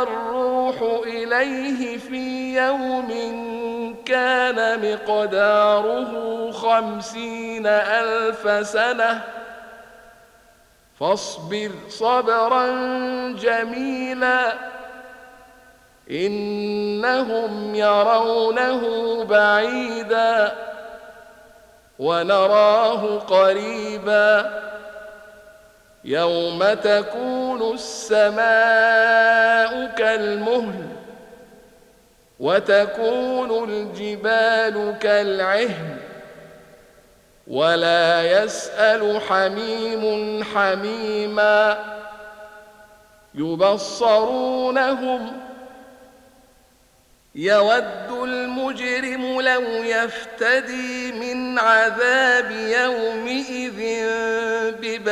والروح إليه في يوم كان مقداره خمسين ألف سنة. فاصبر صبرا جميلا إنهم يرونه بعيدا ونراه قريبا. يوم تكون السماء كالمهل وتكون الجبال كالعهن ولا يسأل حميم حميما يبصرونهم يود المجرم لو يفتدي من عذاب يومئذ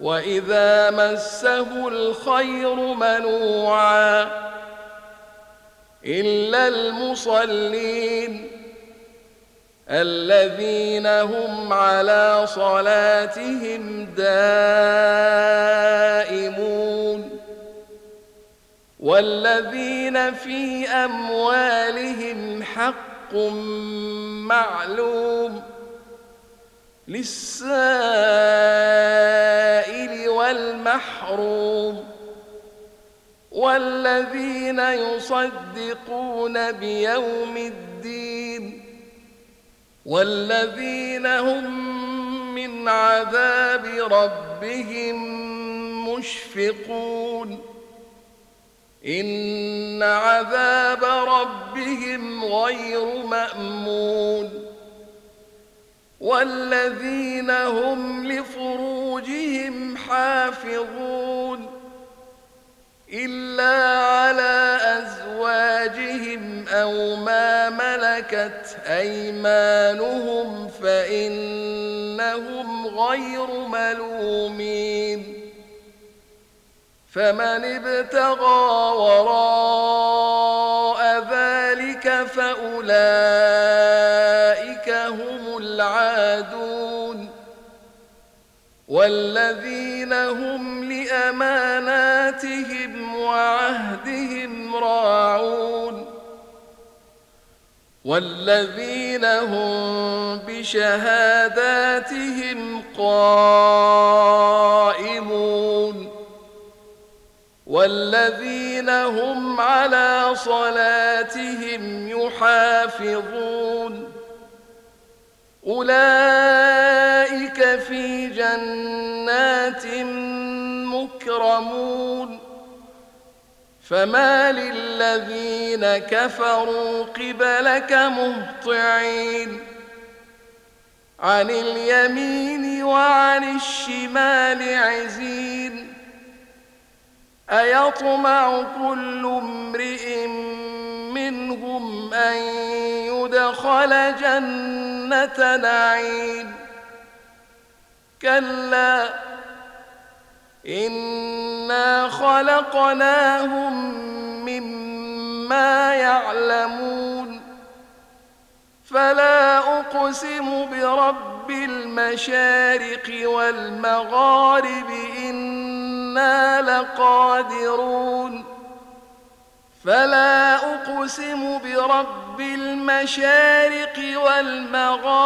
واذا مسه الخير منوعا الا المصلين الذين هم على صلاتهم دائمون والذين في اموالهم حق معلوم للسائل والمحروم والذين يصدقون بيوم الدين والذين هم من عذاب ربهم مشفقون إن عذاب ربهم غير مأمون والذين هم لفروجهم حافظون إلا على أزواجهم أو ما ملكت أيمانهم فإنهم غير ملومين فمن ابتغى وراء ذلك فأولئك والذين هم لأماناتهم وعهدهم راعون والذين هم بشهاداتهم قائمون والذين هم على صلاتهم يحافظون أولئك في جنات مكرمون فما للذين كفروا قبلك مهطعين عن اليمين وعن الشمال عزين أيطمع كل امرئ منهم أن يدخل جنة نعيم كلا إنا خلقناهم مما يعلمون فلا برب برب المشارق والمغارب إنا لقادرون فلا أقسم برب المشارق والمغارب